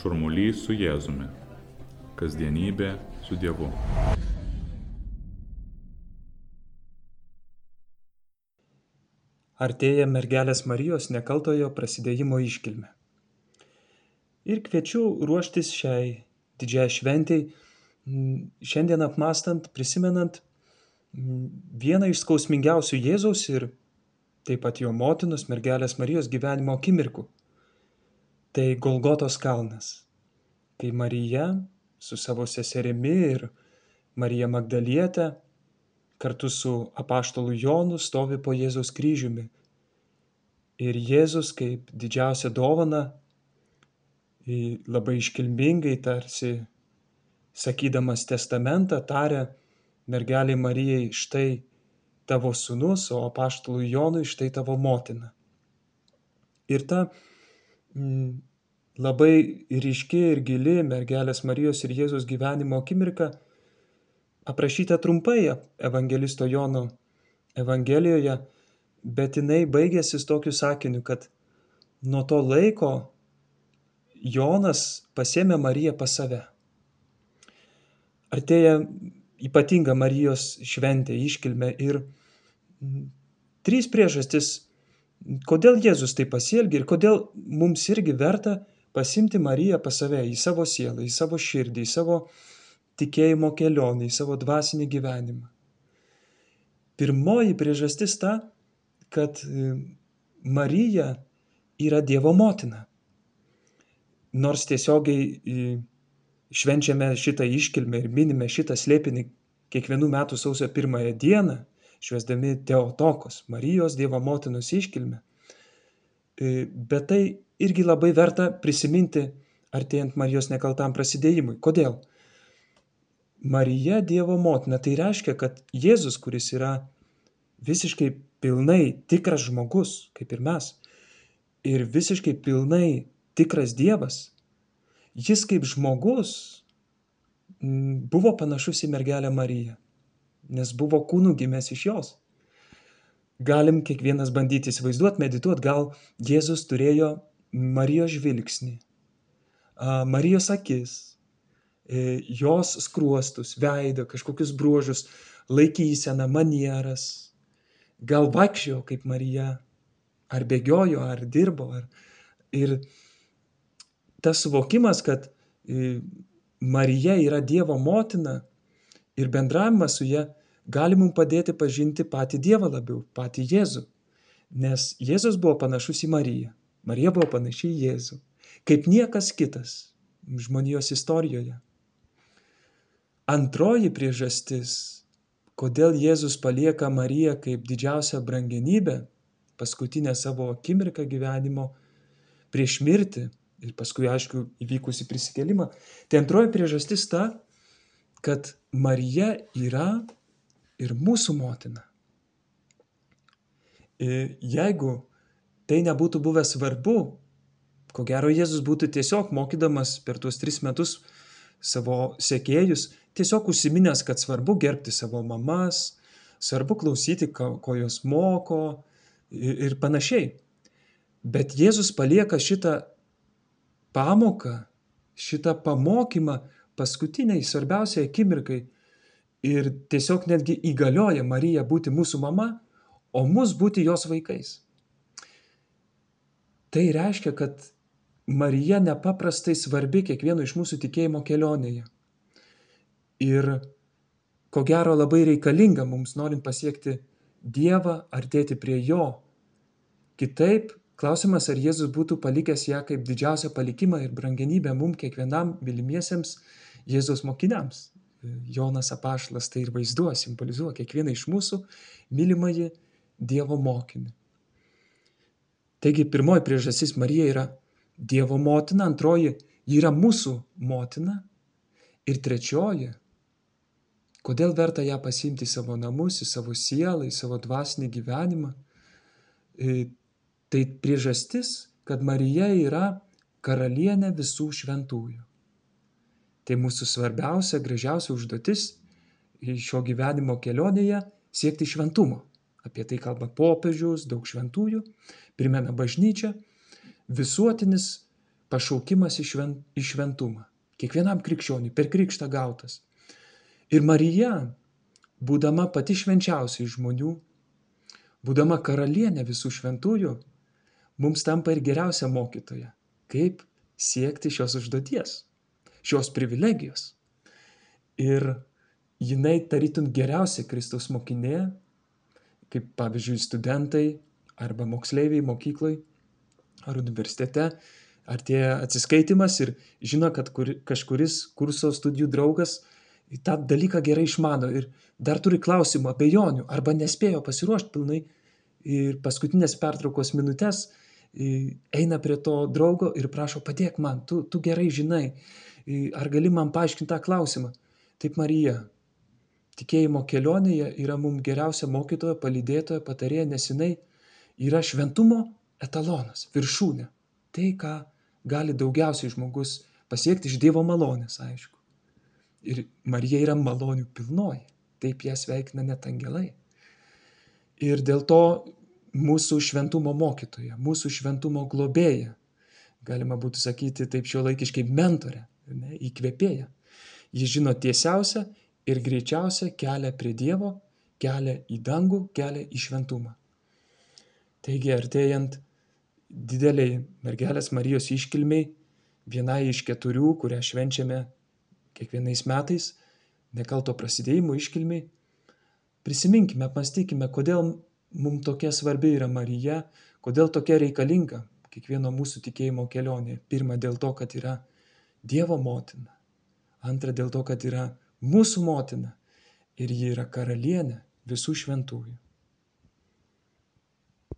Šurmulys su Jėzumi. Kasdienybė su Dievu. Artėja mergelės Marijos nekaltojo prasidėjimo iškilme. Ir kviečiu ruoštis šiai didžiai šventijai, šiandien apmastant, prisimenant vieną iš skausmingiausių Jėzaus ir taip pat jo motinos mergelės Marijos gyvenimo akimirkų. Tai Golgotos kalnas, kai Marija su savo seserimi ir Marija Magdalietė kartu su apaštalu Jonu stovi po Jėzaus kryžiumi. Ir Jėzus kaip didžiausia dovana labai iškilmingai tarsi sakydamas testamentą taria mergeliai Marijai štai tavo sūnus, o apaštalui Jonui štai tavo motina. Ir ta labai ryški ir gili mergelės Marijos ir Jėzus gyvenimo akimirka aprašyta trumpai evangelisto Jono Evangelijoje, bet jinai baigėsi tokiu sakiniu, kad nuo to laiko Jonas pasėmė Mariją pas save. Artėja ypatinga Marijos šventė, iškilme ir trys priežastis, kodėl Jėzus tai pasielgia ir kodėl mums irgi verta pasimti Mariją pas save į savo sielą, į savo širdį, į savo tikėjimo kelionę, į savo dvasinį gyvenimą. Pirmoji priežastis ta, kad e, Marija yra Dievo motina. Nors tiesiogiai e, švenčiame šitą iškilmę ir minime šitą slėpinį kiekvienų metų sausio pirmąją dieną, šviesdami Teotokos, Marijos Dievo motinos iškilmę. E, bet tai irgi labai verta prisiminti artėjant Marijos nekaltam prasidėjimui. Kodėl? Marija Dievo motina. Tai reiškia, kad Jėzus, kuris yra visiškai pilnai tikras žmogus, kaip ir mes, ir visiškai pilnai tikras Dievas, jis kaip žmogus buvo panašus į mergelę Mariją, nes buvo kūnų gimęs iš jos. Galim kiekvienas bandyti įsivaizduoti, medituoti, gal Jėzus turėjo Marijos žvilgsnį, Marijos akis, E, jos skruostus, veidą, kažkokius bruožus, laikyseną, manieras. Gal vaikščiojo kaip Marija, ar bėgiojo, ar dirbo. Ar... Ir tas suvokimas, kad e, Marija yra Dievo motina ir bendravimas su ja gali mums padėti pažinti patį Dievą labiau, patį Jėzų. Nes Jėzus buvo panašus į Mariją. Marija buvo panaši į Jėzų. Kaip niekas kitas žmonijos istorijoje. Antroji priežastis, kodėl Jėzus palieka Mariją kaip didžiausią brangenybę, paskutinę savo akimirką gyvenimo prieš mirtį ir paskui, aišku, įvykusi prisikelimą, tai antroji priežastis ta, kad Marija yra ir mūsų motina. Ir jeigu tai nebūtų buvę svarbu, ko gero Jėzus būtų tiesiog mokydamas per tuos tris metus savo sekėjus, tiesiog užsiminęs, kad svarbu gerbti savo mamas, svarbu klausyti, ko jos moko ir, ir panašiai. Bet Jėzus palieka šitą pamoką, šitą pamokymą paskutiniai svarbiausiai akimirkai ir tiesiog netgi įgalioja Mariją būti mūsų mama, o mus būti jos vaikais. Tai reiškia, kad Marija nepaprastai svarbi kiekvieno iš mūsų tikėjimo kelionėje ir ko gero labai reikalinga mums norint pasiekti Dievą, artėti prie Jo. Kitaip, klausimas, ar Jėzus būtų palikęs ją kaip didžiausią palikimą ir brangenybę mums kiekvienam mylimiesiems Jėzaus mokiniams. Jonas apašlas tai ir vaizduoja, simbolizuoja kiekvieną iš mūsų mylimąjį Dievo mokinį. Taigi pirmoji priežastis Marija yra Dievo motina, antroji yra mūsų motina ir trečioji Kodėl verta ją pasimti į savo namus, į savo sielą, į savo dvasinį gyvenimą? E, tai priežastis, kad Marija yra karalienė visų šventųjų. Tai mūsų svarbiausia, gražiausia užduotis šio gyvenimo kelionėje - siekti šventumo. Apie tai kalba popiežius, daug šventųjų, primena bažnyčia, visuotinis pašaukimas į šven, į šventumą. Kiekvienam krikščioniui per krikštą gautas. Ir Marija, būdama pati švenčiausiai žmonių, būdama karalienė visų šventųjų, mums tampa ir geriausia mokytoja, kaip siekti šios užduoties, šios privilegijos. Ir jinai tarytum geriausia Kristaus mokinė, kaip pavyzdžiui studentai arba moksleiviai mokyklai ar universitete, artėja atsiskaitimas ir žino, kad kur, kažkuris kurso studijų draugas tą dalyką gerai išmano ir dar turi klausimų, abejonių arba nespėjo pasiruošti pilnai ir paskutinės pertraukos minutės eina prie to draugo ir prašo padėk man, tu, tu gerai žinai, ar gali man paaiškinti tą klausimą. Taip Marija, tikėjimo kelionėje yra mums geriausia mokytoja, palydėtoja, patarėja, nes jinai yra šventumo etalonas, viršūnė. Tai, ką gali daugiausiai žmogus pasiekti iš Dievo malonės, aišku. Ir Marija yra malonių pilnoji. Taip ją sveikina net angelai. Ir dėl to mūsų šventumo mokytoja, mūsų šventumo globėja, galima būtų sakyti taip šio laikiškai mentorė, ne, įkvėpėja. Jis žino tiesiausią ir greičiausią kelią prie Dievo, kelią į dangų, kelią į šventumą. Taigi artėjant dideliai mergelės Marijos iškilmiai, vienai iš keturių, kurią švenčiame kiekvienais metais, nekalto prasidėjimo iškilmiai, prisiminkime, apmastykime, kodėl mums tokia svarbi yra Marija, kodėl tokia reikalinga kiekvieno mūsų tikėjimo kelionė. Pirma, dėl to, kad yra Dievo motina. Antra, dėl to, kad yra mūsų motina. Ir ji yra karalienė visų šventųjų.